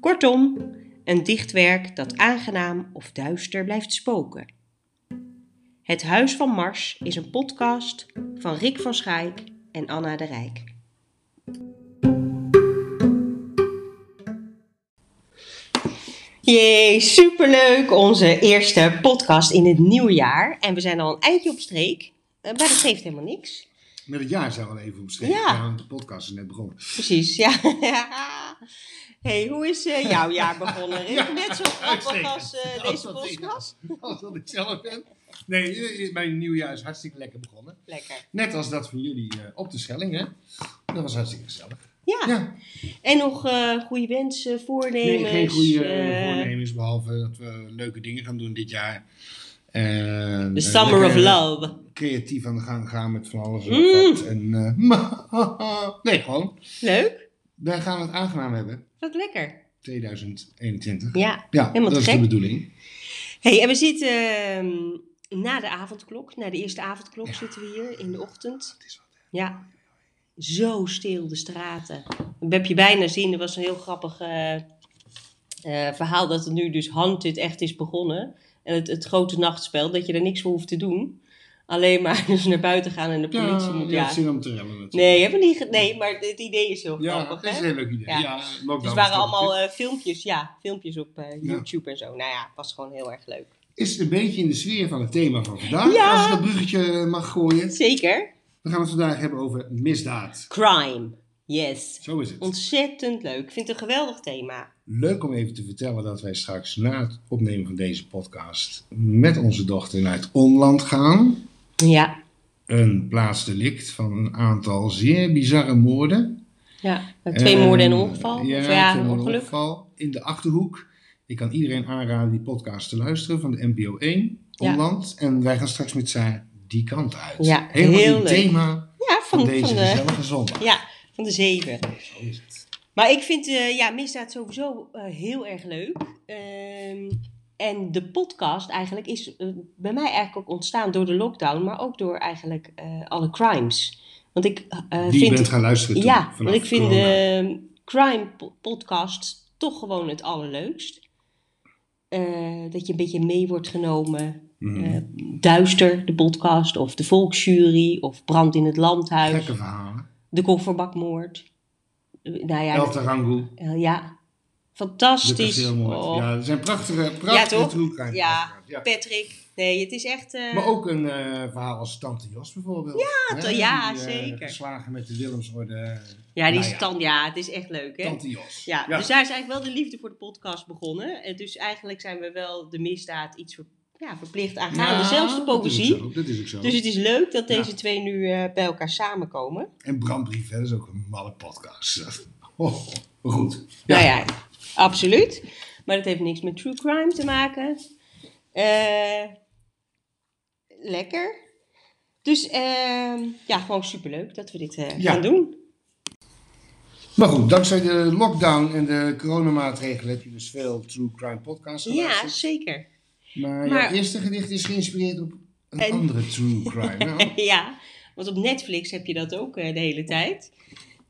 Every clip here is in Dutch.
Kortom, een dichtwerk dat aangenaam of duister blijft spoken. Het Huis van Mars is een podcast van Rick van Schaik en Anna de Rijk. Jee, superleuk! Onze eerste podcast in het nieuwe jaar. En we zijn al een eindje op streek, eh, maar dat geeft helemaal niks. Met het jaar zijn we al even omschreven. Ja. Want de podcast is net begonnen. Precies, ja. hey, hoe is eh, jouw jaar begonnen? Ja, Net zo grappig als eh, deze podcast? Als dat ik zelf ben. Nee, eh, mijn nieuwjaar is hartstikke lekker begonnen. Lekker. Net als dat van jullie op de Schelling, hè? Dat was hartstikke gezellig. Ja. Ja. En nog eh, goede wensen, voornemens? Nee, geen goede eh, voornemens, behalve dat we leuke dingen gaan doen dit jaar. En, The eh, Summer of Love. Creatief aan de gang gaan met van alles en Mm. wat. En, eh, nee, gewoon. Leuk. Wij gaan het aangenaam hebben. Wat lekker. 2021. Ja. Ja, Helemaal dat is de bedoeling. Hey, en we zitten ehm, na de avondklok, na de eerste avondklok zitten we hier in de ochtend. Het is wat, hè. Ja. Zo stil de straten. Dat heb je bijna zien. Er was een heel grappig eh, verhaal dat het nu dus Haunted echt is begonnen. En het, het grote nachtspel, dat je er niks voor hoeft te doen. Alleen maar dus naar buiten gaan en de politie Ja, moet... je Ja. hebt zin om te rellen natuurlijk. Nee, hebben niet nee, maar het idee is heel Ja, grappig. dat is een heel leuk idee. Ja. Ja, Dus het waren allemaal eh, filmpjes, ja, filmpjes op eh, Ja. YouTube en zo. Nou ja, het was gewoon heel erg leuk. Is een beetje in de sfeer van het thema van vandaag. Ja. Als ik dat bruggetje mag gooien. Zeker. We gaan het vandaag hebben over misdaad. Crime. Yes. Zo is het. Ontzettend leuk. Ik vind het een geweldig thema. Leuk om even te vertellen dat wij straks na het opnemen van deze podcast met onze dochter naar het onland gaan. Ja. Een plaatsdelict van een aantal zeer bizarre moorden. Ja. Twee moorden en een ongeval. Ja, of ja, een ongeluk. ongeval. In de Achterhoek. Ik kan iedereen aanraden die podcast te luisteren van de NPO 1, Ja. Onland. En wij gaan straks met Saar die kant uit. Ja, Helemaal heel het leuk. thema Ja, van, van, deze van, de, gezellige zondag. ja, van de zeven. Zo is het. Maar ik vind eh, ja, misdaad sowieso eh, heel erg leuk. Ehm, en de podcast eigenlijk is eh, bij mij eigenlijk ook ontstaan door de lockdown, maar ook door eigenlijk alle crimes. Want ik Die je vind bent gaan luisteren toen, Ja, want ik vind de crime po- podcast toch gewoon het allerleukst. Dat je een beetje mee wordt genomen. Mhm. Duister, de podcast, of de Volksjury, of Brand in het Landhuis, Gekke verhalen. de Kofferbakmoord. Nou ja, El Tarangu, eh, ja, fantastisch. Oh, Ja, dat zijn prachtige, prachtige toch? true Ja, ja. Patrick, nee, het is echt... eh, Maar ook een eh, verhaal als Tante Jos bijvoorbeeld. Ja, ja, zeker. Geslagen met de Willemsorde. ja, die nou is ja, ja, het is echt leuk, hè? Tante Jos. Ja, dus daar is eigenlijk wel de liefde voor de podcast begonnen. En dus eigenlijk zijn we wel de misdaad iets ja, verplicht aangaande, Ja, zelfs de dat is ook poëzie. Dat is ook zo. Dus het is leuk dat Ja. deze twee nu eh, bij elkaar samenkomen. En Brandbrief, hè, dat is ook een malle podcast. Oh, goed. Nou ja, absoluut. Maar dat heeft niks met true crime te maken. Eh, lekker. Dus ehm, ja, gewoon superleuk dat we dit eh, Ja. gaan doen. Maar goed, dankzij de lockdown en de coronamaatregelen heb je dus veel true crime podcasts Ja, zeker. Maar, Maar- jouw eerste gedicht is geïnspireerd op een En- andere true crime. Nou, ja, want op Netflix heb je dat ook eh, de hele tijd.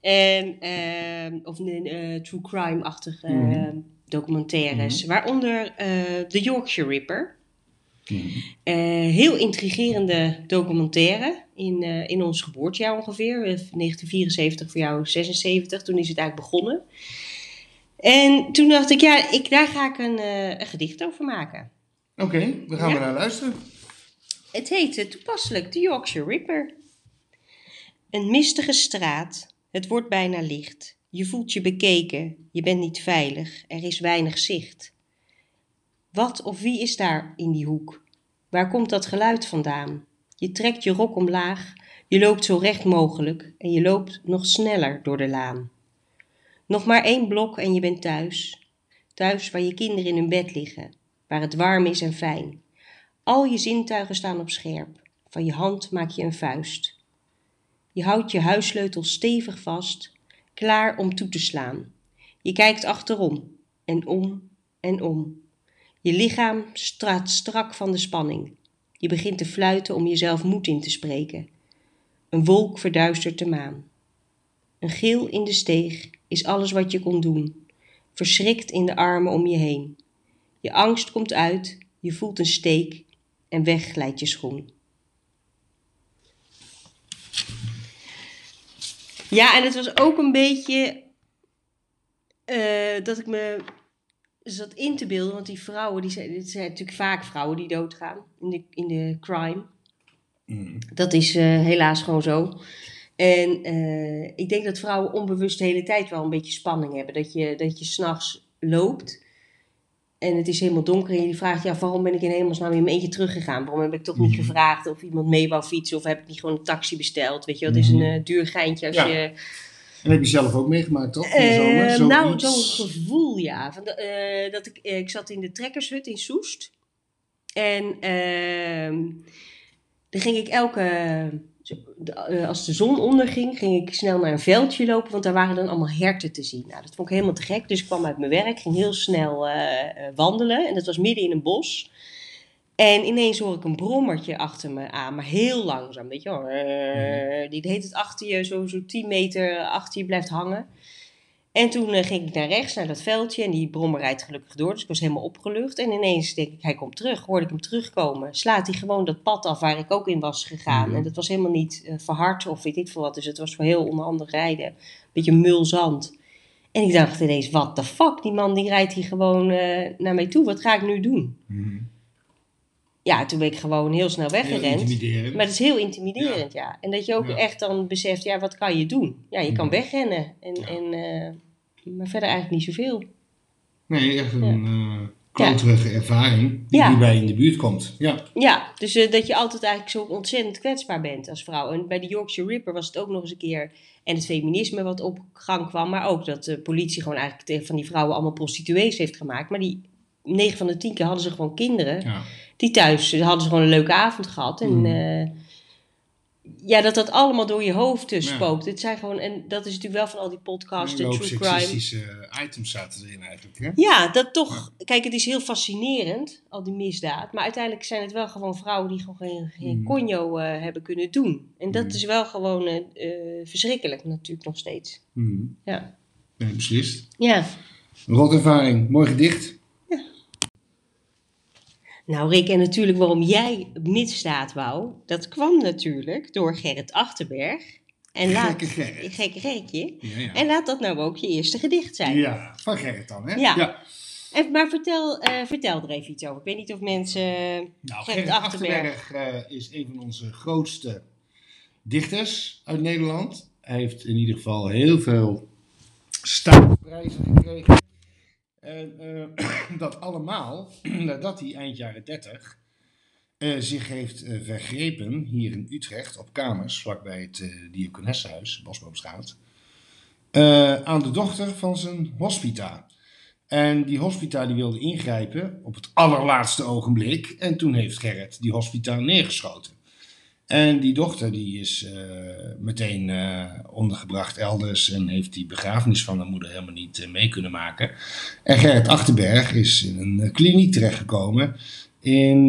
En, ehm, of een eh, true crime-achtige Mhm. eh, documentaires. Waaronder eh The Yorkshire Ripper. mhm. Heel intrigerende documentaire in, in ons geboortejaar ongeveer. Eh, 1974 voor jou 76, toen is het eigenlijk begonnen. En toen dacht ik, ja, ik, daar ga ik een, een gedicht over maken. Oké, we gaan Ja? we naar luisteren. Het heette toepasselijk de Yorkshire Ripper. Een mistige straat, het wordt bijna licht. Je voelt je bekeken, je bent niet veilig, er is weinig zicht. Wat of wie is daar in die hoek? Waar komt dat geluid vandaan? Je trekt je rok omlaag, je loopt zo recht mogelijk en je loopt nog sneller door de laan. Nog maar één blok en je bent thuis. Thuis waar je kinderen in hun bed liggen, waar het warm is en fijn. Al je zintuigen staan op scherp. Van je hand maak je een vuist. Je houdt je huissleutel stevig vast, klaar om toe te slaan. Je kijkt achterom en om en om. Je lichaam straat strak van de spanning. Je begint te fluiten om jezelf moed in te spreken. Een wolk verduistert de maan. Een geel in de steeg is alles wat je kon doen. Verschrikt in de armen om je heen. Je angst komt uit, je voelt een steek en weg glijdt je schoen. Ja, en het was ook een beetje eh, dat ik me zat in te beelden, want die vrouwen, die zijn, het zijn natuurlijk vaak vrouwen die doodgaan in de, in de crime. Mm. Dat is eh, helaas gewoon zo. En eh, ik denk dat vrouwen onbewust de hele tijd wel een beetje spanning hebben. Dat je, dat je s'nachts loopt en het is helemaal donker en je vraagt, ja, waarom ben ik in hemelsnaam in mijn eentje teruggegaan? Waarom heb ik toch niet Mhm. gevraagd of iemand mee wou fietsen of heb ik niet gewoon een taxi besteld? Weet je het is een Mhm. eh, duur geintje als Ja. je... En heb je zelf ook meegemaakt, toch? Van de Eh, zomer? nou, zo'n gevoel, ja. Van de, eh, dat ik, eh, ik zat in de trekkershut in Soest. En ehm dan ging ik elke... eh, als de zon onderging, ging ik snel naar een veldje lopen, want daar waren dan allemaal herten te zien. Nou, dat vond ik helemaal te gek, dus ik kwam uit mijn werk, ging heel snel eh, eh, wandelen. En dat was midden in een bos. En ineens hoor ik een brommertje achter me aan, maar heel langzaam, weet je wel. Eh, Die heet het achter je, zo, zo 10 meter achter je blijft hangen. En toen eh, ging ik naar rechts, naar dat veldje. En die brommer rijdt gelukkig door, dus ik was helemaal opgelucht. En ineens denk ik, hij komt terug. Hoorde ik hem terugkomen. Slaat hij gewoon dat pad af waar ik ook in was gegaan. Mhm. En dat was helemaal niet eh, verhard of weet ik veel wat. Dus het was voor heel onhandig rijden. Beetje mulzand. En ik dacht ineens, what the fuck? Die man die rijdt hier gewoon eh, naar mij toe. Wat ga ik nu doen? Mhm. Ja, toen ben ik gewoon heel snel Heel weggerend. intimiderend. Maar het is heel intimiderend, ja. En dat je ook Ja. echt dan beseft, ja, wat kan je doen? Ja, je kan Mhm. wegrennen. En, en, maar verder eigenlijk niet zoveel. Nee, echt een eh kloterige ervaring die Ja. hierbij in de buurt komt. Ja. Ja, dus eh, dat je altijd eigenlijk zo ontzettend kwetsbaar bent als vrouw. En bij de Yorkshire Ripper was het ook nog eens een keer... En het feminisme wat op gang kwam. Maar ook dat de politie gewoon eigenlijk tegen van die vrouwen allemaal prostituees heeft gemaakt. Maar die 9 van de 10 keer hadden ze gewoon kinderen. ja. Die thuis eh, hadden ze gewoon een leuke avond gehad. En Mm. eh, ja, dat dat allemaal door je hoofd Ja. spookt. Het zijn gewoon, en dat is natuurlijk wel van al die podcasts, hoop true crime. items zaten erin eigenlijk. Hè? Ja, dat toch. Kijk, het is heel fascinerend, al die misdaad. Maar uiteindelijk zijn het wel gewoon vrouwen die gewoon geen, geen Mhm. conjo eh, hebben kunnen doen. En dat Mhm. is wel gewoon eh, eh, verschrikkelijk natuurlijk nog steeds. Mhm. Ja. Nee, beslist. Ja. Rotervaring, mooi gedicht. Nou Rick, en natuurlijk waarom jij misdaad wou, dat kwam natuurlijk door Gerrit Achterberg. En laat, Gekke Gerrit. Gekke Gerritje. Ja, ja. En laat dat nou ook je eerste gedicht zijn. ja, van Gerrit dan, hè? Ja. En, maar vertel, eh, vertel er even iets over. Ik weet niet of mensen... Nou, Gerrit Gerrit Achterberg. Achterberg eh, is een van onze grootste dichters uit Nederland. Hij heeft in ieder geval heel veel staatsprijzen gekregen. En eh, dat allemaal nadat hij eind jaren 30 eh, zich heeft eh, vergrepen hier in Utrecht op kamers, vlakbij het uh, Diakonessenhuis, Bosboomstraat, aan de dochter van zijn hospita. En die hospita die wilde ingrijpen op het allerlaatste ogenblik. En toen heeft Gerrit die hospita neergeschoten. En die dochter die is uh, meteen uh, ondergebracht elders en heeft die begrafenis van haar moeder helemaal niet uh, mee kunnen maken. En Gerrit Achterberg is in een kliniek terechtgekomen in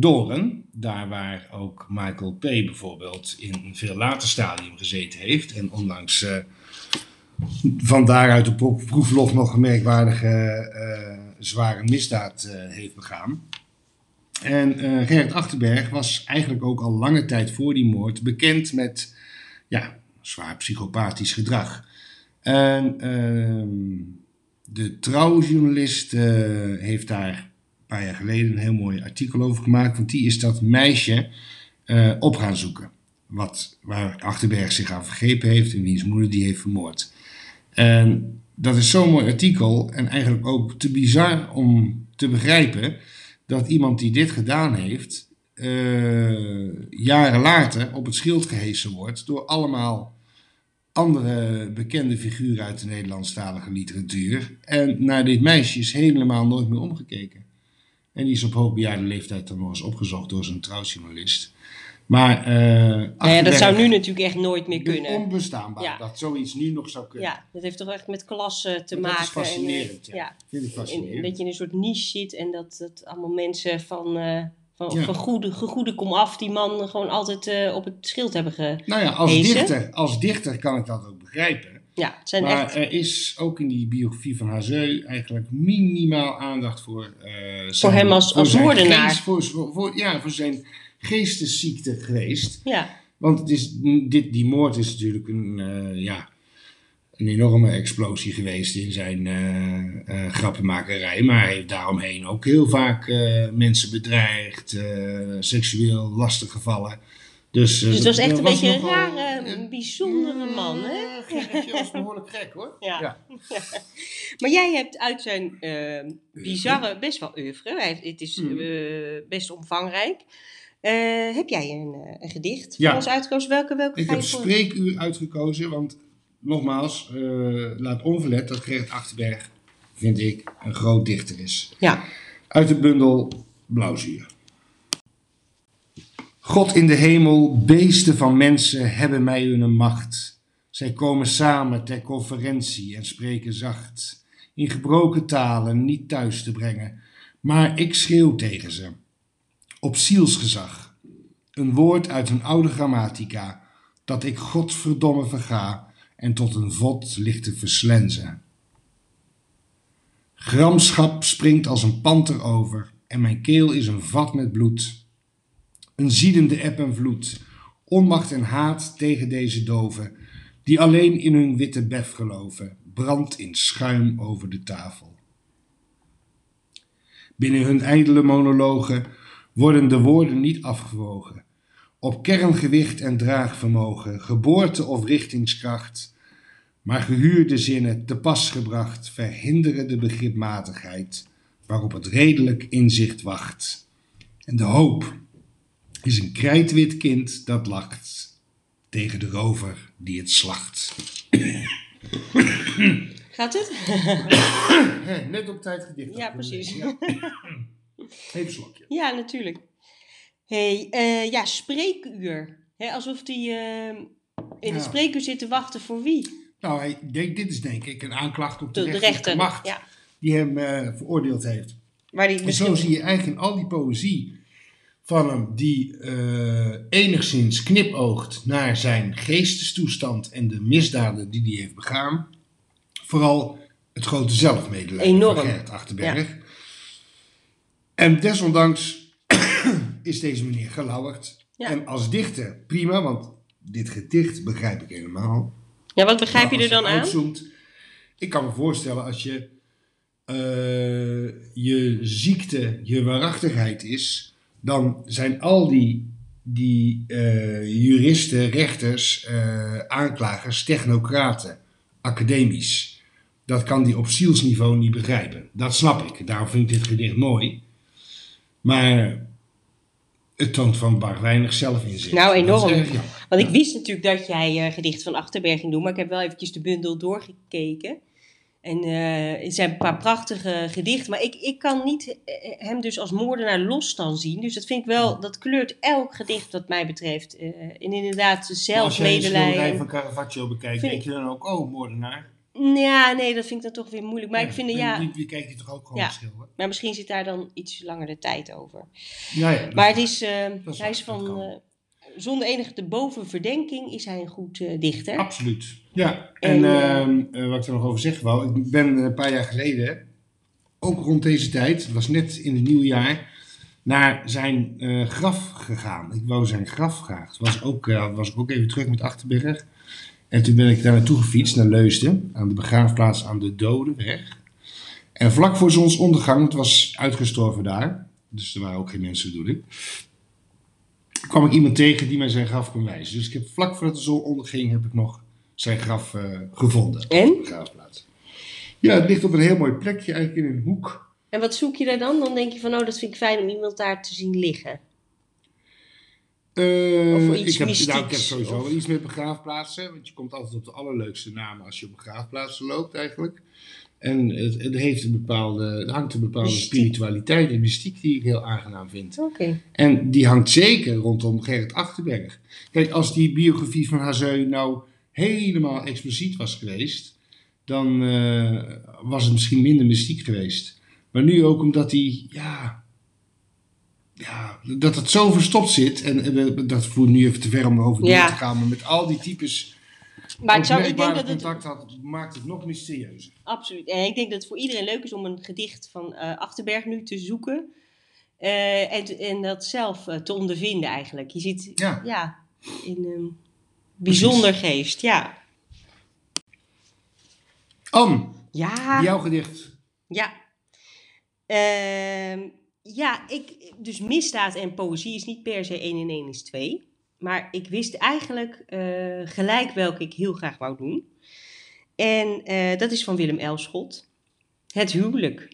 Doorn. Daar waar ook Michael P. bijvoorbeeld in een veel later stadium gezeten heeft. En onlangs van daaruit op proeflof nog een merkwaardige zware misdaad heeft begaan. En uh, Gerrit Achterberg was eigenlijk ook al lange tijd voor die moord bekend met ja, zwaar psychopathisch gedrag. En uh, de trouwjournalist uh, heeft daar een paar jaar geleden een heel mooi artikel over gemaakt. Want die is dat meisje uh, op gaan zoeken. Wat, waar Achterberg zich aan vergrepen heeft en wiens moeder die heeft vermoord. En dat is zo'n mooi artikel en eigenlijk ook te bizar om te begrijpen dat iemand die dit gedaan heeft, uh, jaren later op het schild gehesen wordt door allemaal andere bekende figuren uit de Nederlandstalige literatuur. En naar dit meisje is helemaal nooit meer omgekeken. En die is op hoogbejaarde leeftijd dan nog eens opgezocht door zijn trouwjournalist. Maar eh ja, dat Achterberg zou nu natuurlijk echt nooit meer kunnen. onbestaanbaar Ja. dat zoiets nu nog zou kunnen. Ja, dat heeft toch echt met klassen te Maar dat maken. is fascinerend, en, ja. ja. Vind ik En fascinerend. dat je in een soort niche zit en dat, dat allemaal mensen van, eh van, van goede, gegoede kom af die man gewoon altijd eh, op het schild hebben ge... Nou ja, als Hezen. dichter, als dichter kan ik dat ook begrijpen. Ja, het zijn Maar echt... er is ook in die biografie van Hazeu eigenlijk minimaal aandacht voor... eh, Voor hem als- als geest- voor, voor- ja, voor zijn geestesziekte geweest. Ja, Want het is, dit, die moord is natuurlijk een, eh, ja, een enorme explosie geweest in zijn eh, grappenmakerij. Maar hij heeft daaromheen ook heel vaak mensen bedreigd, seksueel lastiggevallen. Dus, dus het was echt een beetje een rare, eh, bijzondere man, hè? Gerritje was behoorlijk gek hoor. Ja. Maar jij hebt uit zijn bizarre, best wel oeuvre, het is eh, best omvangrijk. Eh, heb jij een, eh, een gedicht Ja. voor ons uitgekozen? Welke, welke Ik ga heb spreekuur uitgekozen, want nogmaals, eh, laat onverlet dat Gerrit Achterberg, vind ik, een groot dichter is. Ja, Uit de bundel Blauwzuur. God in de hemel, beesten van mensen hebben mij hun macht. Zij komen samen ter conferentie en spreken zacht. In gebroken talen niet thuis te brengen, maar ik schreeuw tegen ze. Op zielsgezag. Een woord uit een oude grammatica, dat ik godverdomme verga en tot een vod ligt te verslenzen. Gramschap springt als een panter over en mijn keel is een vat met bloed. Een ziedende eb en vloed, onmacht en haat tegen deze doven, die alleen in hun witte bef geloven, brandt in schuim over de tafel. Binnen hun ijdele monologen worden de woorden niet afgewogen. Op kerngewicht en draagvermogen, geboorte of richtingskracht, maar gehuurde zinnen te pas gebracht verhinderen de begripmatigheid waarop het redelijk inzicht wacht. En de hoop is een krijtwit kind dat lacht tegen de rover die het slacht. gaat het? Net op tijd gedicht. Ja, precies. Ja. Even een slokje. Ja, natuurlijk. hey, eh, ja, spreekuur. Hè, alsof die eh, in het Ja. spreekuur zit te wachten voor wie? Nou, hij, dit is denk ik een aanklacht op de, De, de rechter. macht Ja, die hem eh, veroordeeld heeft. waar die En zo zie je eigenlijk in al die poëzie van hem, die eh, enigszins knipoogt naar zijn geestestoestand en de misdaden die hij heeft begaan, vooral het grote zelfmedelijden Enorm. van Gerrit Achterberg. En desondanks is deze meneer gelauwerd. Ja. En als dichter prima, want dit gedicht begrijp ik helemaal. Ja, wat begrijp je er dan aan? uitzoomt, ik kan me voorstellen als je eh, je ziekte je waarachtigheid is, dan zijn al die, die eh, juristen, rechters, eh, aanklagers, technocraten, academisch. Dat kan die op zielsniveau niet begrijpen. Dat snap ik. Daarom vind ik dit gedicht mooi. Maar het toont van bar weinig zelfinzicht. Nou, enorm. Erg. Want ik wist natuurlijk dat jij eh gedicht van Achterberg ging doen, maar ik heb wel eventjes de bundel doorgekeken. En eh het zijn een paar prachtige gedichten, maar ik, ik kan niet eh, hem dus als moordenaar los dan zien. Dus dat vind ik wel, dat kleurt elk gedicht wat mij betreft. Eh, en inderdaad, Maar Als jij een schilderij zelfmedelijden. van Caravaggio bekijkt, denk je dan ook, oh, moordenaar? Ja, nee, dat vind ik dan toch weer moeilijk. Maar ik vind, ja, je toch ook gewoon Ja. schilderen? maar misschien zit daar dan iets langer de tijd over. Ja, ja. Maar het is, eh, is hij is van, eh, zonder enige te boven verdenking is hij een goed eh, dichter. Absoluut. Ja, en, En, eh, ehm, eh, wat ik er nog over zeggen wou, ik ben een paar jaar geleden, ook rond deze tijd, het was net in het nieuwe jaar, naar zijn graf gegaan. Ik wou zijn graf graag. Was ook, was ik ook even terug met Achterberg. En toen ben ik daar naartoe gefietst, naar Leusden, aan de begraafplaats aan de Dodenweg. En vlak voor zonsondergang, het was uitgestorven daar, dus er waren ook geen mensen bedoel ik, kwam ik iemand tegen die mij zijn graf kon wijzen. Dus ik heb vlak voordat de zon onderging, heb ik nog zijn graf eh, gevonden. En? Op de begraafplaats. Ja, het ligt op een heel mooi plekje, eigenlijk in een hoek. En wat zoek je daar dan? Dan denk je van, oh, dat vind ik fijn om iemand daar te zien liggen. Eh, ik, heb, nou, ik heb sowieso of- wel iets met begraafplaatsen. Want je komt altijd op de allerleukste namen als je op begraafplaatsen loopt eigenlijk. En het, het, heeft een bepaalde, het hangt een bepaalde Mystiek. spiritualiteit en mystiek die ik heel aangenaam vind. Oké. En die hangt zeker rondom Gerrit Achterberg. Kijk, als die biografie van Hazeu nou helemaal expliciet was geweest, dan eh, was het misschien minder mystiek geweest. Maar nu ook omdat hij, ja, ja, dat het zo verstopt zit. En, dat voert nu even te ver om door Ja. te gaan. Maar met al die types Maar ik, zou, ik denk dat het contact had, maakt het nog mysterieuzer. absoluut. En ik denk dat het voor iedereen leuk is om een gedicht van eh, Achterberg nu te zoeken. eh, en, en dat zelf eh, te ondervinden eigenlijk. Je ziet Ja. ja, in een bijzonder geest. Ja. Anne, Ja. jouw gedicht. Ja. Ehm, ja, ik, dus misdaad en poëzie is niet per se 1 en 1 is 2. Maar ik wist eigenlijk eh, gelijk welke ik heel graag wou doen. En eh, dat is van Willem Elschot. Het huwelijk.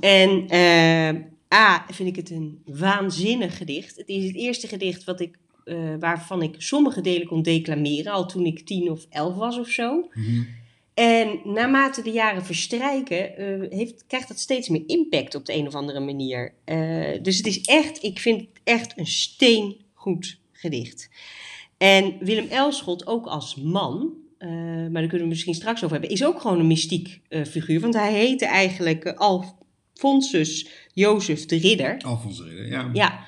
En eh, A, vind ik het een waanzinnig gedicht. Het is het eerste gedicht wat ik, waarvan ik sommige delen kon declameren. Al toen ik tien of elf was of zo. Mhm. En naarmate de jaren verstrijken, eh, heeft, krijgt dat steeds meer impact op de een of andere manier. Eh, dus het is echt, ik vind het echt een steengoed gedicht. En Willem Elschot, ook als man, eh, maar daar kunnen we misschien straks over hebben, is ook gewoon een mystiek figuur. Want hij heette eigenlijk Alfonsus Jozef de Ridder. Alfons Ridder, ja. Ja,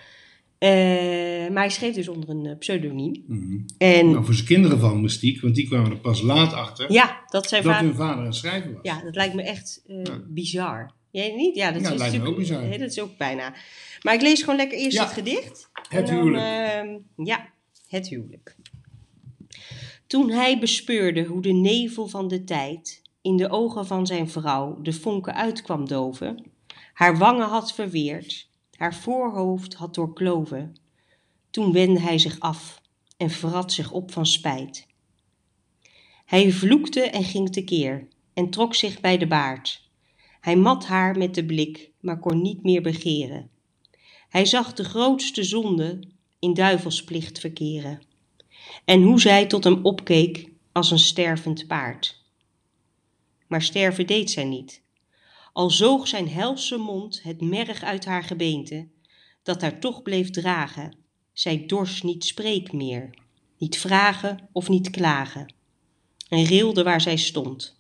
maar hij schreef dus onder een eh, pseudoniem. Mhm. En Nou, voor zijn kinderen van mystiek, want die kwamen er pas laat achter. ja, dat zijn dat hun vader een schrijver was. Ja, dat lijkt me echt eh, Ja. bizar. Jij niet? Ja, dat Ja, is lijkt me ook bizar. dat is ook bijna. Maar ik lees gewoon lekker eerst Ja. het gedicht. Het dan, huwelijk. ehm, ja, het huwelijk. Toen hij bespeurde hoe de nevel van de tijd in de ogen van zijn vrouw de vonken uit kwam doven, haar wangen had verweerd, haar voorhoofd had doorkloven, toen wendde hij zich af en vrat zich op van spijt. Hij vloekte en ging tekeer en trok zich bij de baard. Hij mat haar met de blik, maar kon niet meer begeren. Hij zag de grootste zonde in duivelsplicht verkeren. En hoe zij tot hem opkeek als een stervend paard. Maar sterven deed zij niet. Al zoog zijn helse mond het merg uit haar gebeente, dat haar toch bleef dragen. Zij dorst niet spreek meer, niet vragen of niet klagen. En rilde waar zij stond,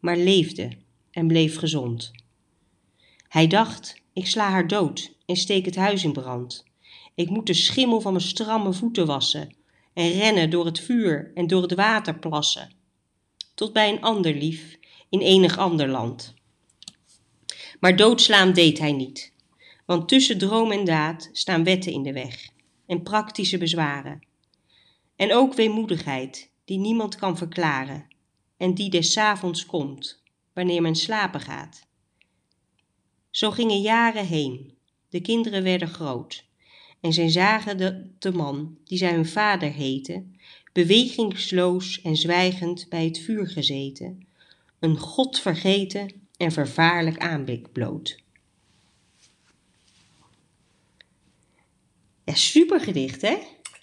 maar leefde en bleef gezond. Hij dacht, ik sla haar dood en steek het huis in brand. Ik moet de schimmel van mijn stramme voeten wassen en rennen door het vuur en door het water plassen. Tot bij een ander lief in enig ander land. Maar doodslaan deed hij niet, want tussen droom en daad staan wetten in de weg en praktische bezwaren. En ook weemoedigheid, die niemand kan verklaren en die des avonds komt, wanneer men slapen gaat. Zo gingen jaren heen, de kinderen werden groot en zij zagen de, de man, die zij hun vader heette, bewegingsloos en zwijgend bij het vuur gezeten, een God vergeten en vervaarlijk aanblik bloot. Ja, super gedicht, hè?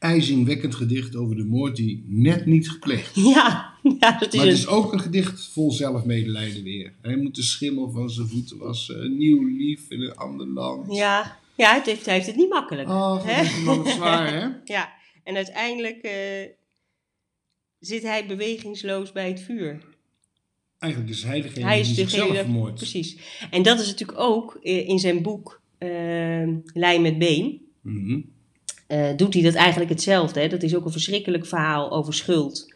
ijzingwekkend gedicht over de moord die net niet gepleegd. Ja, ja dat is Maar het is ook een gedicht vol zelfmedelijden weer. Hij moet de schimmel van zijn voeten wassen. Een nieuw lief in een ander land. Ja, ja het heeft, hij heeft het niet makkelijk. Oh, hè? is zwaar, hè? Ja, en uiteindelijk eh, zit hij bewegingsloos bij het vuur. Eigenlijk is hij degene Hij is die zichzelf precies. En dat is natuurlijk ook eh, in zijn boek eh, Lijn met Been. Mhm. eh, doet hij dat eigenlijk hetzelfde. Hè? Dat is ook een verschrikkelijk verhaal over schuld.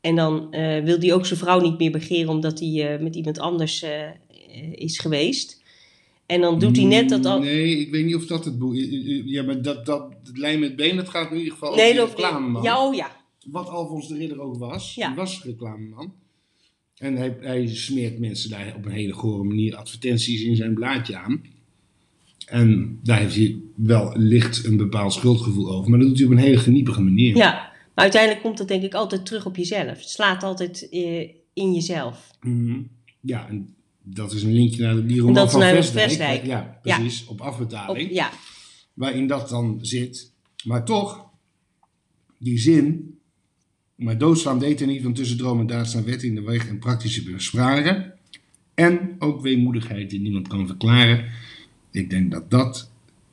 En dan eh, wil hij ook zijn vrouw niet meer begeren omdat hij met iemand anders is geweest. En dan doet hij net dat al. Nee, ik weet niet of dat het boek is. Ja, maar dat, dat, lijn met been, dat gaat in ieder geval Nee, over reclameman. ja, oh ja. Wat Alfons de Ridder ook was. Ja. Hij was reclameman. En hij, hij smeert mensen daar op een hele gore manier advertenties in zijn blaadje aan. En daar heeft hij wel licht een bepaald schuldgevoel over. Maar dat doet hij op een hele geniepige manier. Ja, maar uiteindelijk komt dat denk ik altijd terug op jezelf. Het slaat altijd eh, in jezelf. Mhm. Ja, en dat is een linkje naar die roman van naar Vestdijk. Vestdijk. Ja, precies. Op Op, afbetaling. ja, Waarin dat dan zit. Maar toch die zin, maar doodslaan deed hij niet, want tussen droom en daad staan wet in de weg en praktische bespraken. En ook weemoedigheid die niemand kan verklaren. Ik denk dat dat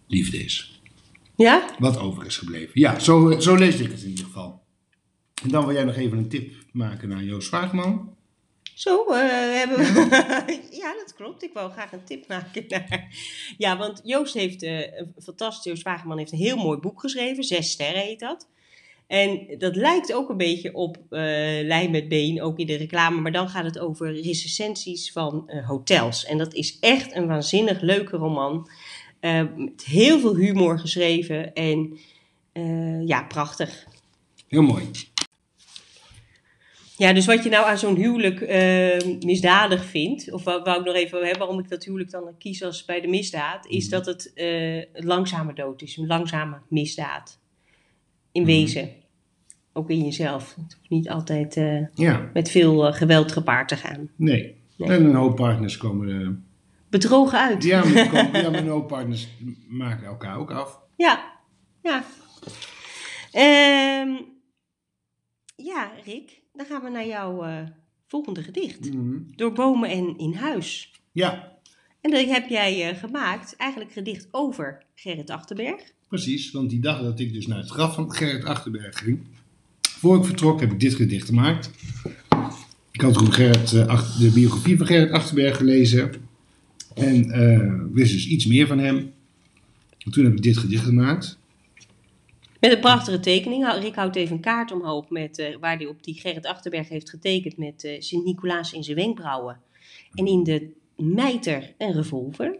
liefde is. Ja? Wat over is gebleven. Ja, zo, zo lees ik het in ieder geval. En dan wil jij nog even een tip maken naar Joost Vaagman. Zo eh, hebben we. ja, dat klopt. Ik wou graag een tip maken. Naar... Ja, want Joost heeft eh, een fantastisch. Joost Wageman heeft een heel mooi boek geschreven. Zes sterren heet dat. En dat lijkt ook een beetje op uh, Lijn met Been, ook in de reclame. Maar dan gaat het over recensies van hotels. En dat is echt een waanzinnig leuke roman. met heel veel humor geschreven. En ja, prachtig. Heel mooi. Ja, dus wat je nou aan zo'n huwelijk misdadig vindt, of wou, wou ik nog even hebben, waarom ik dat huwelijk dan kies als bij de misdaad, is mm. dat het een langzame dood is, een langzame misdaad. In mm. wezen. Ook in jezelf. Het hoeft niet altijd uh, ja. met veel geweld gepaard te gaan. Nee. nee. En een hoop partners komen. Bedrogen uit. Ja, maar, komen, ja, maar een hoop partners maken elkaar ook af. Ja, ja. Um, ja, Rick. Dan gaan we naar jouw volgende gedicht. Mm. Door bomen en in huis. Ja. En dat heb jij uh, gemaakt, eigenlijk gedicht over Gerrit Achterberg. Precies, want die dag dat ik dus naar het graf van Gerrit Achterberg ging, voor ik vertrok heb ik dit gedicht gemaakt. Ik had toen Gerrit, uh, de biografie van Gerrit Achterberg gelezen en wist dus iets meer van hem. En toen heb ik dit gedicht gemaakt. Met een prachtige tekening. Rick houdt even een kaart omhoog met, uh, waar hij op die Gerrit Achterberg heeft getekend met uh, Sint-Nicolaas in zijn wenkbrauwen. En in de mijter een revolver.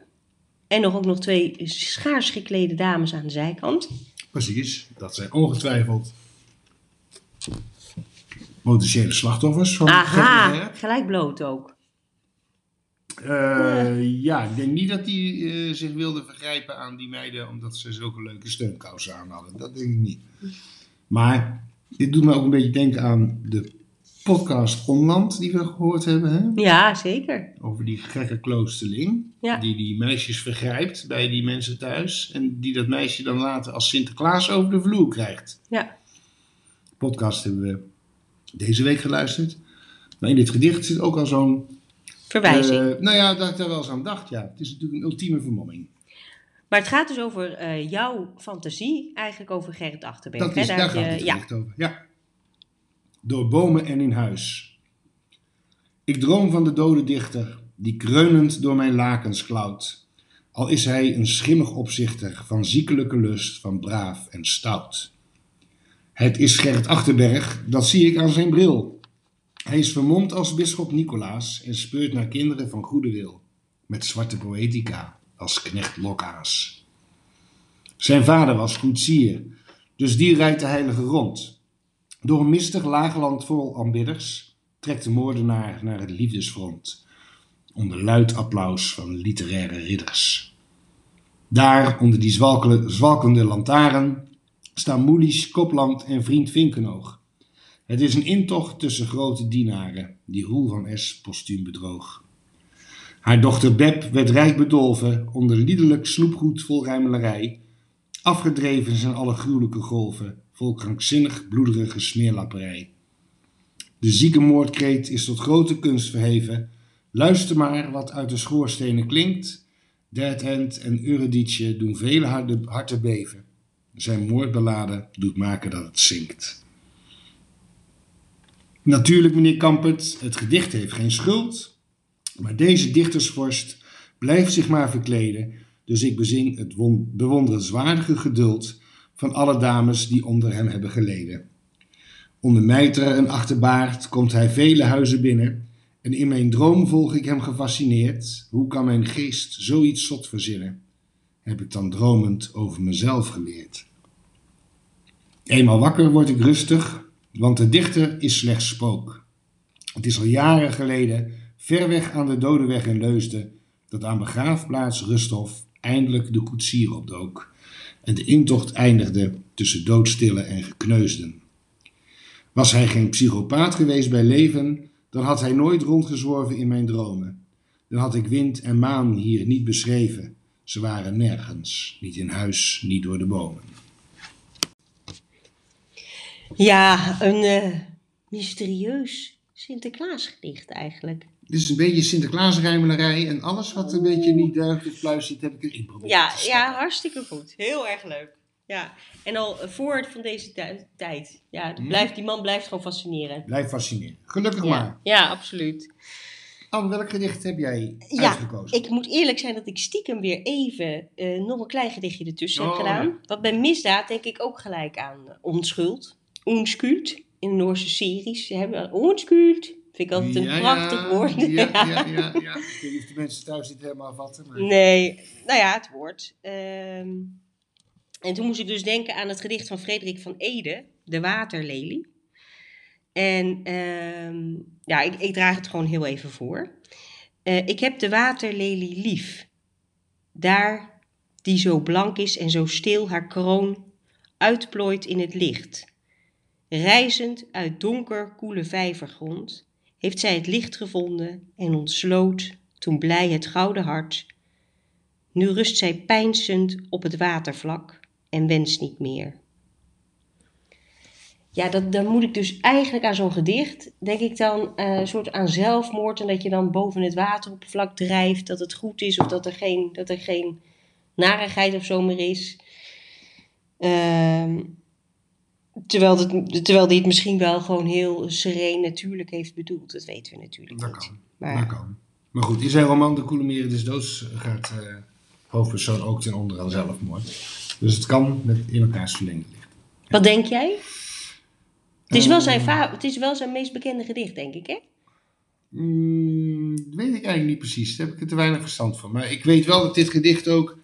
En nog ook nog twee schaars geklede dames aan de zijkant. Precies, dat zijn ongetwijfeld potentiële slachtoffers van Aha, gelijk bloot ook. Uh, ja, ik denk niet dat hij uh, zich wilde vergrijpen aan die meiden omdat ze zulke leuke steunkousen aan hadden. Dat denk ik niet. Maar dit doet me ook een beetje denken aan de podcast Onland die we gehoord hebben. Hè? Ja, zeker. Over die gekke kloosterling. Ja. Die die meisjes vergrijpt bij die mensen thuis. En die dat meisje dan later als Sinterklaas over de vloer krijgt. Ja. Podcast hebben we deze week geluisterd. Maar in dit gedicht zit ook al zo'n Verwijzing. Uh, nou ja, dat ik daar wel eens aan dacht, ja. Het is natuurlijk een ultieme vermomming. Maar het gaat dus over uh, jouw fantasie, eigenlijk over Gerrit Achterberg. Dat is, hè? Daar, gaat het ja. over, ja. Door bomen en in huis. Ik droom van de dode dichter, die kreunend door mijn lakens klauwt. Al is hij een schimmig opzichter van ziekelijke lust, van braaf en stout. Het is Gerrit Achterberg, dat zie ik aan zijn bril. Hij is vermomd als bisschop Nicolaas en speurt naar kinderen van goede wil, met zwarte poëtica als knecht Lokaas. Zijn vader was koetsier, dus die rijdt de heilige rond. Door een mistig laagland vol aanbidders trekt de moordenaar naar het liefdesfront, onder luid applaus van literaire ridders. Daar, onder die zwalkende lantaarn, staan Moelies, Kopland en vriend Vinkenoog het is een intocht tussen grote dienaren, die Roel van S. postuum bedroog. Haar dochter Beb werd rijk bedolven onder liederlijk snoepgoed vol ruimelarij. Afgedreven zijn alle gruwelijke golven, vol krankzinnig bloederige smeerlapperij. De zieke moordkreet is tot grote kunst verheven. Luister maar wat uit de schoorstenen klinkt. Dead End en Eurydice doen vele harten beven. Zijn moordbeladen doet maken dat het zinkt. Natuurlijk, meneer Kampert, het gedicht heeft geen schuld. Maar deze dichtersvorst blijft zich maar verkleden. Dus ik bezing het bewonderenswaardige geduld van alle dames die onder hem hebben geleden. Onder mijter en achterbaard komt hij vele huizen binnen. En in mijn droom volg ik hem gefascineerd. Hoe kan mijn geest zoiets zot verzinnen? Heb ik dan dromend over mezelf geleerd. Eenmaal wakker word ik rustig, want de dichter is slechts spook. Het is al jaren geleden, ver weg aan de Dodenweg in Leusden, dat aan begraafplaats Rusthof eindelijk de koetsier opdook en de intocht eindigde tussen doodstillen en gekneusden. Was hij geen psychopaat geweest bij leven, dan had hij nooit rondgezworven in mijn dromen. Dan had ik wind en maan hier niet beschreven. Ze waren nergens, niet in huis, niet door de bomen. Ja, een eh, mysterieus Sinterklaasgedicht eigenlijk. Dit is een beetje Sinterklaasrijmelarij en alles wat een beetje niet duidelijk pluis zit, heb ik erin proberen Ja, te ja, hartstikke goed. Heel erg leuk. Ja, en al eh, voor van deze tij- tijd. Ja, Hmm. blijft, die man blijft gewoon fascineren. Blijf fascineren. Gelukkig Ja, maar. ja absoluut. Anne, welk gedicht heb jij Ja, uitgekozen? Ik moet eerlijk zijn dat ik stiekem weer even eh, nog een klein gedichtje ertussen heb Oh, gedaan. ja. Want bij misdaad denk ik ook gelijk aan eh, onschuld. Onschuld. In de Noorse series. Ze hebben onschuld. Vind ik altijd een Ja, prachtig ja, woord. Ja, ja, ja, ja. Ik weet niet of de mensen thuis niet helemaal vatten. Maar... Nee, nou ja, het woord. Ehm, en toen moest ik dus denken aan het gedicht van Frederik van Ede, De Waterlelie. En ehm, ja, ik, ik draag het gewoon heel even voor. Eh, ik heb de waterlelie lief. Daar die zo blank is en zo stil haar kroon uitplooit in het licht. Reizend uit donker koele vijvergrond heeft zij het licht gevonden en ontsloot toen blij het gouden hart. Nu rust zij peinzend op het watervlak en wenst niet meer. Ja, dat, dan moet ik dus eigenlijk aan zo'n gedicht, denk ik dan, eh, een soort aan zelfmoord. En dat je dan boven het wateroppervlak drijft, dat het goed is of dat er geen, dat er geen narigheid of zo meer is. Ehm, terwijl, het, terwijl die het misschien wel gewoon heel sereen natuurlijk heeft bedoeld. Dat weten we natuurlijk Dat niet. kan. Maar, Dat kan. Maar goed, in zijn roman De Koele Meren des Doods gaat eh hoofdpersoon ook ten onder aan zelfmoord. Dus het kan met in elkaars verlengde liggen. Wat denk jij? Het is, wel Eh, zijn va- het is wel zijn meest bekende gedicht, denk ik, hè? Mm, dat weet ik eigenlijk niet precies. Daar heb ik er te weinig verstand van. Maar ik weet wel dat dit gedicht ook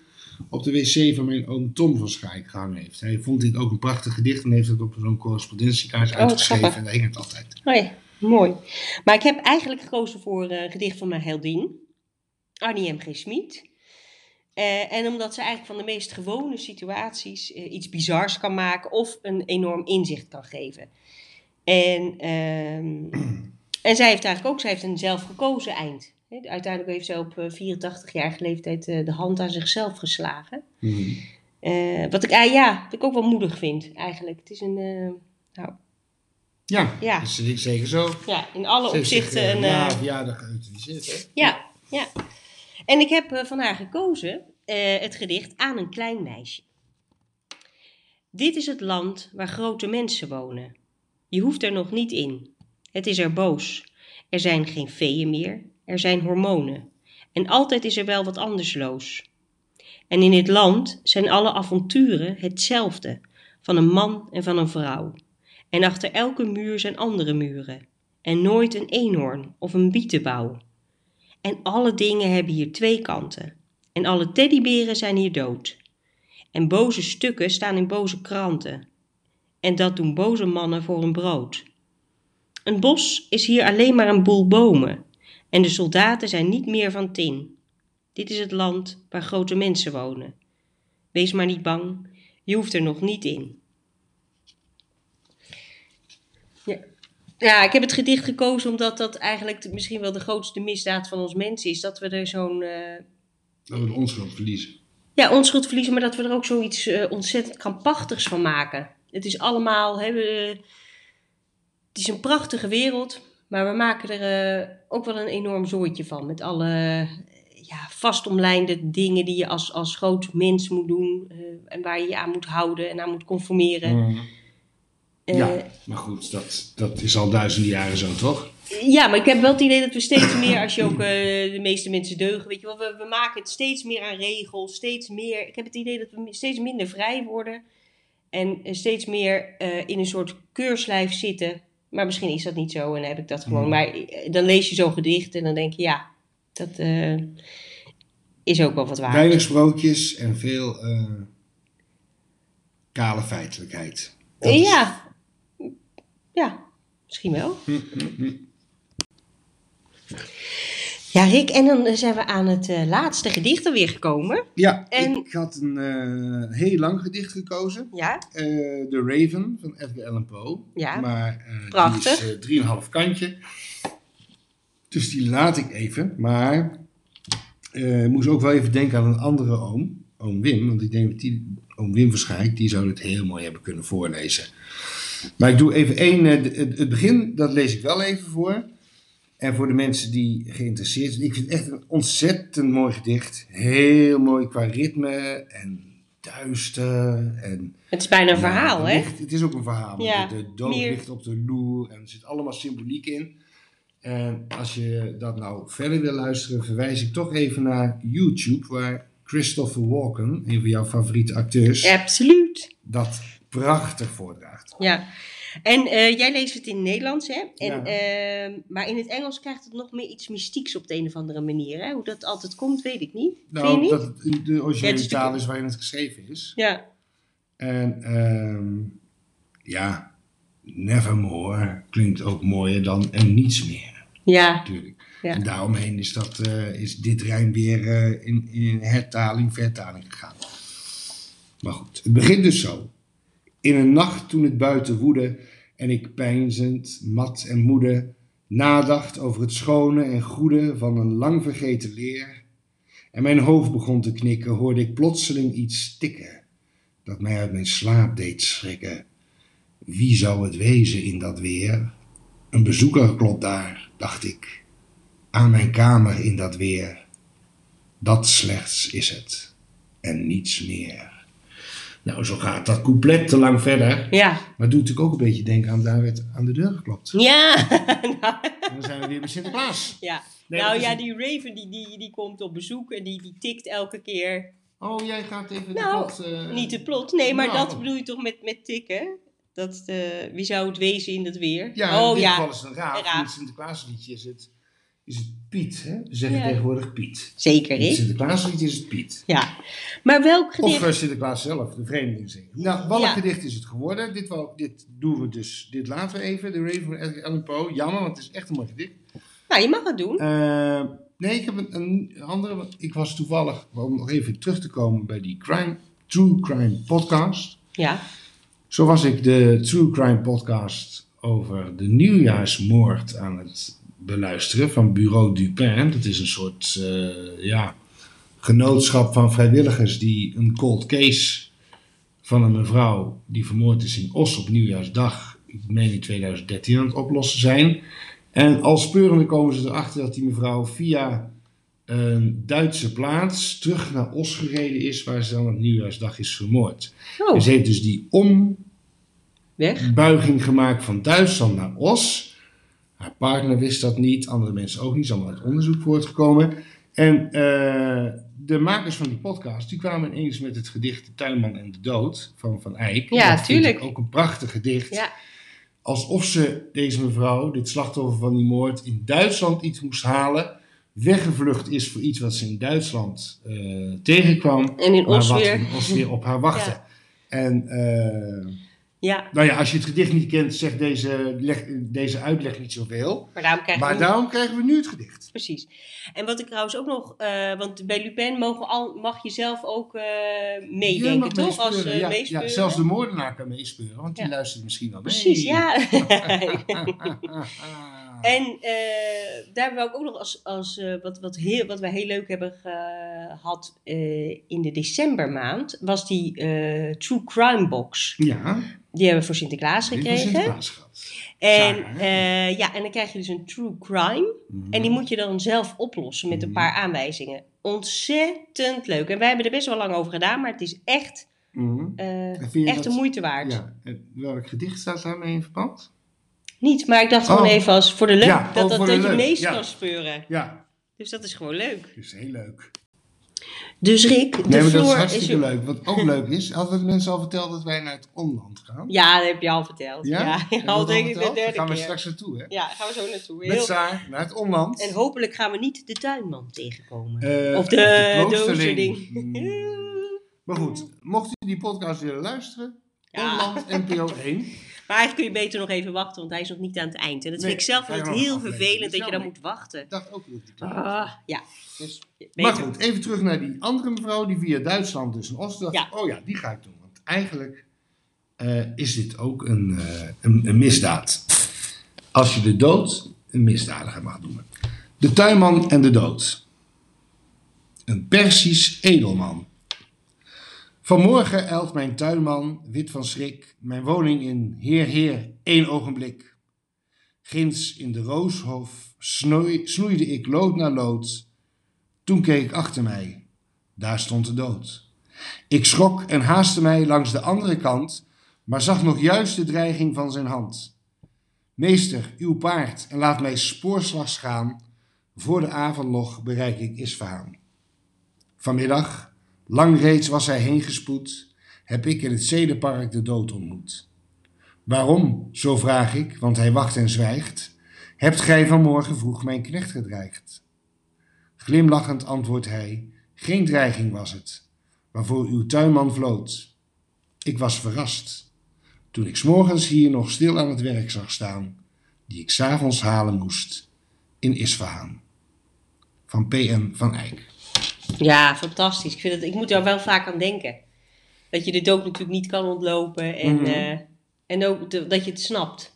op de wc van mijn oom Tom van Schaik gehangen heeft. Hij vond dit ook een prachtig gedicht en heeft het op zo'n correspondentiekaart wat uitgeschreven. grappig. en daar hing het altijd. Oh ja, mooi. Maar ik heb eigenlijk gekozen voor eh, een gedicht van mijn heldin, Annie M. G. Smit. Eh, en omdat ze eigenlijk van de meest gewone situaties eh, iets bizars kan maken of een enorm inzicht kan geven. En, ehm, en zij heeft eigenlijk ook, zij heeft een zelfgekozen eind. Uiteindelijk heeft zij op eh, 84-jarige leeftijd eh, de hand aan zichzelf geslagen. Mhm. Eh, wat ik, ah, ja, wat ik ook wel moedig vind eigenlijk. Het is een, eh, nou, Ja, Ja. dat is zeker zo. ja, in alle Ze zich, opzichten eh, een... eh, verjaardag geëuthaniseerd, hè? Ja, ja. En ik heb eh, van haar gekozen eh, het gedicht Aan een klein meisje. Dit is het land waar grote mensen wonen. Je hoeft er nog niet in. Het is er boos. Er zijn geen veeën meer, er zijn hormonen. En altijd is er wel wat anders loos. En in dit land zijn alle avonturen hetzelfde, van een man en van een vrouw. En achter elke muur zijn andere muren. En nooit een eenhoorn of een bietenbouw. En alle dingen hebben hier twee kanten. En alle teddyberen zijn hier dood. En boze stukken staan in boze kranten. En dat doen boze mannen voor hun brood. Een bos is hier alleen maar een boel bomen. En de soldaten zijn niet meer van tin. Dit is het land waar grote mensen wonen. Wees maar niet bang, je hoeft er nog niet in. Ja. Ja, ik heb het gedicht gekozen omdat dat eigenlijk misschien wel de grootste misdaad van ons mensen is. Dat we er zo'n eh, Dat we de onschuld verliezen. ja, onschuld verliezen, maar dat we er ook zoiets eh, ontzettend krampachtigs van maken. Het is allemaal, hè, we- het is een prachtige wereld, maar we maken er eh, ook wel een enorm zooitje van. Met alle ja, vastomlijnde dingen die je als, als groot mens moet doen eh, en waar je je aan moet houden en aan moet conformeren. Mhm. Eh, ja, maar goed, dat, dat is al duizenden jaren zo, toch? Ja, maar ik heb wel het idee dat we steeds meer, als je ook eh, de meeste mensen deugen, weet je wel, we, we maken het steeds meer aan regels, steeds meer. Ik heb het idee dat we steeds minder vrij worden en steeds meer in een soort keurslijf zitten. Maar misschien is dat niet zo en heb ik dat gewoon. Hmm. Maar eh, dan lees je zo'n gedicht en dan denk je, ja, dat eh, is ook wel wat waar. Weinig sprookjes en veel eh, kale feitelijkheid. Dat is- Ja. ja, misschien wel. Ja, Rick, en dan zijn we aan het eh, laatste gedicht alweer gekomen. Ja, En- ik had een eh, heel lang gedicht gekozen. Ja, Eh, The Raven van Edgar Allan Poe. Ja, maar prachtig. die is eh, drieënhalf kantje. Dus die laat ik even. Maar ik moest ook wel even denken aan een andere oom. Oom Wim. Want ik denk dat die, oom Wim waarschijnlijk, die zou het heel mooi hebben kunnen voorlezen. Maar ik doe even één, het begin, dat lees ik wel even voor. En voor de mensen die geïnteresseerd zijn, ik vind het echt een ontzettend mooi gedicht. Heel mooi qua ritme en duister. En, Het is bijna een verhaal, hè? het is ook een verhaal. Ja, de, de dood meer- ligt op de loer en er zit allemaal symboliek in. En als je dat nou verder wil luisteren, verwijs ik toch even naar YouTube, waar Christopher Walken, een van jouw favoriete acteurs, Absoluut. dat prachtig voordraagt. Ja. En eh, jij leest het in het Nederlands, hè? En, Ja. ehm, maar in het Engels krijgt het nog meer iets mystieks op de een of andere manier. Hè? Hoe dat altijd komt, weet ik niet. Vind je Nou, niet? dat het de originele taal is waarin het geschreven is. Ja. En ehm, ja, Nevermore klinkt ook mooier dan en niets meer. Ja. natuurlijk. Ja. En daaromheen is, dat, eh, is dit rijm weer eh, in, in hertaling, vertaling gegaan. Maar goed, het begint dus zo. In een nacht toen het buiten woedde en ik peinzend, mat en moede nadacht over het schone en goede van een lang vergeten leer en mijn hoofd begon te knikken, hoorde ik plotseling iets tikken dat mij uit mijn slaap deed schrikken. Wie zou het wezen in dat weer? Een bezoeker klopt daar, dacht ik, aan mijn kamer in dat weer. Dat slechts is het en niets meer. Nou, zo gaat dat couplet te lang verder. Ja. Maar doet natuurlijk ook een beetje denken aan daar werd aan de deur geklopt. Ja. Nou, En dan zijn we weer bij Sinterklaas. ja. Nee, nou ja, een- die Raven die, die, die komt op bezoek en die, die tikt elke keer. Oh, jij gaat even Nou, de plot... eh, Niet te plot. Nee, maar nou. dat bedoel je toch met, met tikken? Dat, eh, wie zou het wezen in dat weer? Ja, in oh dit ja, geval is het een raaf. In het Sinterklaasliedje is het, is het Piet. Hè? We zeggen Ja. tegenwoordig Piet. zeker hè? Sinterklaasliedje is het Piet. Ja. Maar welk gedicht? Of uh, Sinterklaas zelf, de vreemdeling zingen. Nou, welk Ja. gedicht is het geworden? Dit, wel, dit doen we dus, dit laten we even. De Raven van Edgar Allan Poe. Jammer, want het is echt een mooi gedicht. Nou, je mag het doen. Eh, nee, ik heb een, een andere. want Ik was toevallig, om nog even terug te komen bij die crime, True Crime podcast. Ja. Zo was ik de True Crime podcast over de nieuwjaarsmoord aan het beluisteren van Bureau Dupin. Dat is een soort eh, ja, genootschap van vrijwilligers die een cold case van een mevrouw die vermoord is in Os op nieuwjaarsdag, ik meen in 2013, aan het oplossen zijn. En al speurende komen ze erachter dat die mevrouw via een Duitse plaats terug naar Os gereden is, waar ze dan op nieuwjaarsdag is vermoord. Oh, En ze heeft dus die ombuiging gemaakt van Duitsland naar Os. Haar partner wist dat niet, andere mensen ook niet, is allemaal uit onderzoek voortgekomen. En eh, de makers van die podcast, die kwamen ineens met het gedicht De Tuinman en de Dood van Van Eyck. Ja, dat tuurlijk. ook een prachtig gedicht. Ja. Alsof ze, deze mevrouw, dit slachtoffer van die moord, in Duitsland iets moest halen. Weggevlucht is voor iets wat ze in Duitsland eh, tegenkwam. En in maar Os wat in Os weer op haar wachtte. Ja. En eh, Ja, nou ja, als je het gedicht niet kent, zegt deze, leg- deze uitleg niet zoveel. maar daarom krijgen we nu het gedicht. Precies. En wat ik trouwens ook nog... eh, want bij Lupin mogen al, mag je zelf ook eh, meedenken, toch? Als eh ja, meespeuren. ja, zelfs de moordenaar kan meespeuren, want die luistert misschien wel mee. Precies, ja. En daar hebben we ook nog als, als wat, wat, heel, wat we heel leuk hebben gehad eh, in de decembermaand, was die True Crime Box. ja, Die hebben we voor Sinterklaas die gekregen. Sinterklaas gehad. En, eh, ja, en dan krijg je dus een True Crime. Mhm. En die moet je dan zelf oplossen met een Mhm. paar aanwijzingen. Ontzettend leuk. En wij hebben er best wel lang over gedaan, maar het is echt, Mhm. eh, echt dat- de moeite waard. Ja, welk gedicht staat daarmee in verband? Niet, maar ik dacht gewoon Oh. even als voor de leuk Ja, dat, oh, dat, dat je leuk, meest ja. kan speuren. Ja, Dus dat is gewoon leuk. dat is heel leuk. Dus Rick, de Nee, maar dat is hartstikke je... leuk. Wat ook leuk is, hadden we de mensen al verteld dat wij naar het omland gaan? Ja, dat heb je al verteld. Ja, al denk ik de derde gaan we straks naartoe, hè? Ja, gaan we zo naartoe. Met. Saar naar het omland. En hopelijk gaan we niet de tuinman tegenkomen. Eh, of de, kloosterling. doozerding. Hmm. Maar goed, mocht u die podcast willen luisteren, Ja. Omland NPO 1. Maar eigenlijk kun je beter nog even wachten, want hij is nog niet aan het eind. En dat Nee, vind ik zelf altijd heel vervelend dat je dan moet wachten. Ik dacht ook dat klaar Ah, ja, dus Maar goed, even terug naar die andere mevrouw die via Duitsland dus een Oost dacht. Ja. Oh ja, die ga ik doen. Want eigenlijk eh, is dit ook een, eh, een, een misdaad. Als je de dood een misdadiger mag noemen. De tuinman en de dood. Een Persisch edelman. Vanmorgen eilt mijn tuinman, wit van schrik, mijn woning in. Heer, heer, één ogenblik. Ginds in de rooshof snoei, snoeide ik lood na lood. Toen keek ik achter mij. Daar stond de dood. Ik schrok en haastte mij langs de andere kant, maar zag nog juist de dreiging van zijn hand. Meester, uw paard, en laat mij spoorslags gaan. Voor de avondlog bereik ik Isfahaan. Vanmiddag, lang reeds was hij heen gespoed, heb ik in het zedenpark de dood ontmoet. Waarom, zo vraag ik, want hij wacht en zwijgt, hebt gij vanmorgen vroeg mijn knecht gedreigd? Glimlachend antwoordt hij, geen dreiging was het, waarvoor uw tuinman vloot. Ik was verrast, toen ik morgens hier nog stil aan het werk zag staan, die ik s'avonds halen moest in Isfahaan. Van P.M. van Eyck. Ja, fantastisch. Ik, vind het, ik moet daar wel vaak aan denken. Dat je de dood natuurlijk niet kan ontlopen en, Mhm. eh, en ook de- dat je het snapt.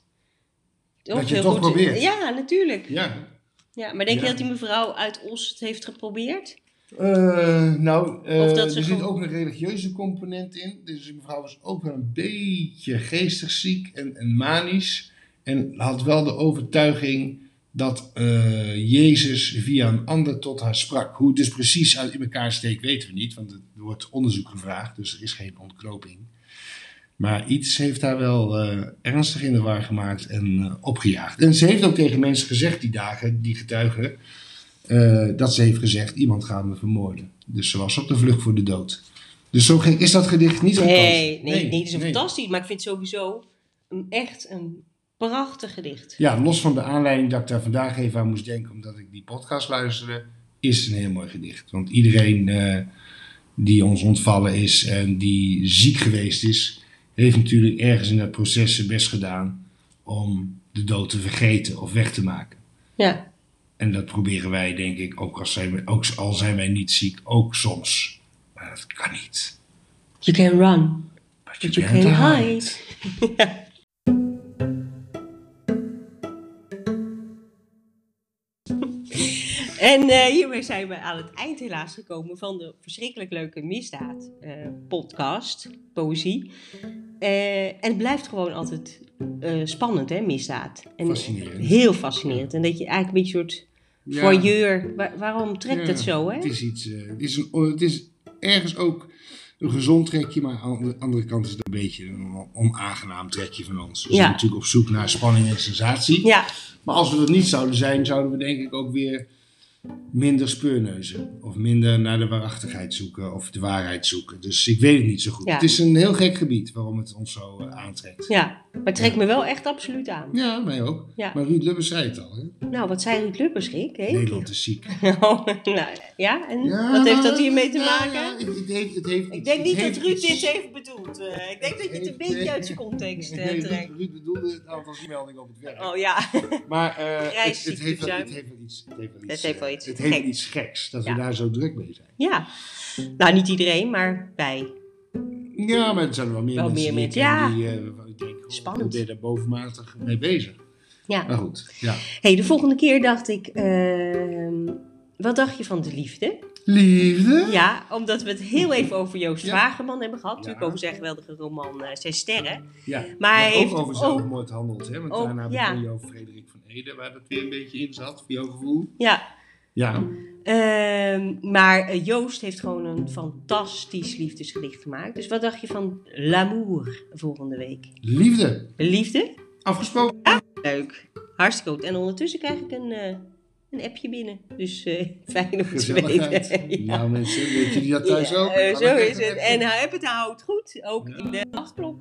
Dat je het toch goed. probeert. Ja, natuurlijk. Ja, Ja, maar denk Ja. je dat die mevrouw uit Os het heeft geprobeerd? Eh, nou, eh, er zit gewoon- ook een religieuze component in. Dus die mevrouw was ook wel een beetje geestig ziek en, en manisch. En had wel de overtuiging dat eh, Jezus via een ander tot haar sprak. Hoe het dus precies uit in elkaar steekt, weten we niet. Want er wordt onderzoek gevraagd, dus er is geen ontknoping. Maar iets heeft haar wel eh, ernstig in de war gemaakt en eh, opgejaagd. En ze heeft ook tegen mensen gezegd die dagen, die getuigen, dat ze heeft gezegd, iemand gaat me vermoorden. Dus ze was op de vlucht voor de dood. Dus zo gek is dat gedicht niet zo Nee, nee, nee, het is een fantastisch. Maar ik vind het sowieso een, echt een prachtig gedicht. Ja, los van de aanleiding dat ik daar vandaag even aan moest denken, omdat ik die podcast luisterde, is het een heel mooi gedicht. Want iedereen eh, die ons ontvallen is en die ziek geweest is, heeft natuurlijk ergens in dat proces zijn best gedaan om de dood te vergeten of weg te maken. Ja, En dat proberen wij, denk ik, ook, als zijn ook al zijn wij niet ziek, ook soms. Maar dat kan niet. you can run, But but you can hide. En eh, hiermee zijn we aan het eind helaas gekomen van de verschrikkelijk leuke misdaad eh, podcast, poëzie. Eh, en het blijft gewoon altijd eh, spannend, hè, misdaad. En Fascinerend. Heel fascinerend. En dat je eigenlijk een beetje een soort Ja. voyeur... Wa- waarom trekt Ja, het zo, hè? Het is, iets, het, is een, het is ergens ook een gezond trekje, maar aan de andere kant is het een beetje een onaangenaam trekje van ons. We Ja. zijn natuurlijk op zoek naar spanning en sensatie. Ja, Maar als we dat niet zouden zijn, zouden we denk ik ook weer minder speurneuzen. Of minder naar de waarachtigheid zoeken of de waarheid zoeken. Dus ik weet het niet zo goed. Ja. Het is een heel gek gebied waarom het ons zo eh, aantrekt. ja. Maar het trekt me wel echt absoluut aan. Ja, mij ook. Ja. Maar Ruud Lubbers zei het al. Hè? Nou, wat zei Ruud Lubbers, Rick? Hè? Nederland is ziek. Oh, nou, ja, en wat heeft nou, dat hiermee te maken? ja, het, het heeft, het heeft, Ik denk niet dat Ruud iets- dit heeft bedoeld. eh. ik denk dat je het een beetje uit zijn context eh, Ruud- trekt. Ruud bedoelde het aantal meldingen op het werk. Oh ja, Maar het, heeft wel, zijn. het heeft wel iets. Het heeft wel iets, het heeft iets geks dat we daar zo druk mee zijn. ja. Nou, niet iedereen, maar wij. Ja, maar er zijn er wel meer Wel mensen meer die, mensen, ik ken ja. die eh, ik denk, oh, Spannend. hoe ben je daar bovenmatig mee bezig. Ja. Maar goed, ja. hey, de volgende keer dacht ik, ehm, wat dacht je van de liefde? Liefde? Ja, omdat we het heel even over Joost Ja. Wageman hebben gehad. Ja. Natuurlijk over zijn geweldige roman eh Zes Sterren. Ja. Maar hij ook over ook- zelfmoord handelt, hè? Want ook- daarna ja. begon je over Frederik van Ede, waar dat weer een beetje in zat, voor jouw gevoel. Ja, Ja. Ehm, maar eh, Joost heeft gewoon een fantastisch liefdesgedicht gemaakt. Dus wat dacht je van L'amour volgende week? Liefde. Liefde? Afgesproken. Leuk. Hartstikke goed. En ondertussen krijg ik een, eh, een appje binnen. Dus eh, fijn om te weten. Nou mensen, weet jullie dat thuis Ja, ook? zo is het. En heb het houdt goed. Ook Ja. in de nachtklok.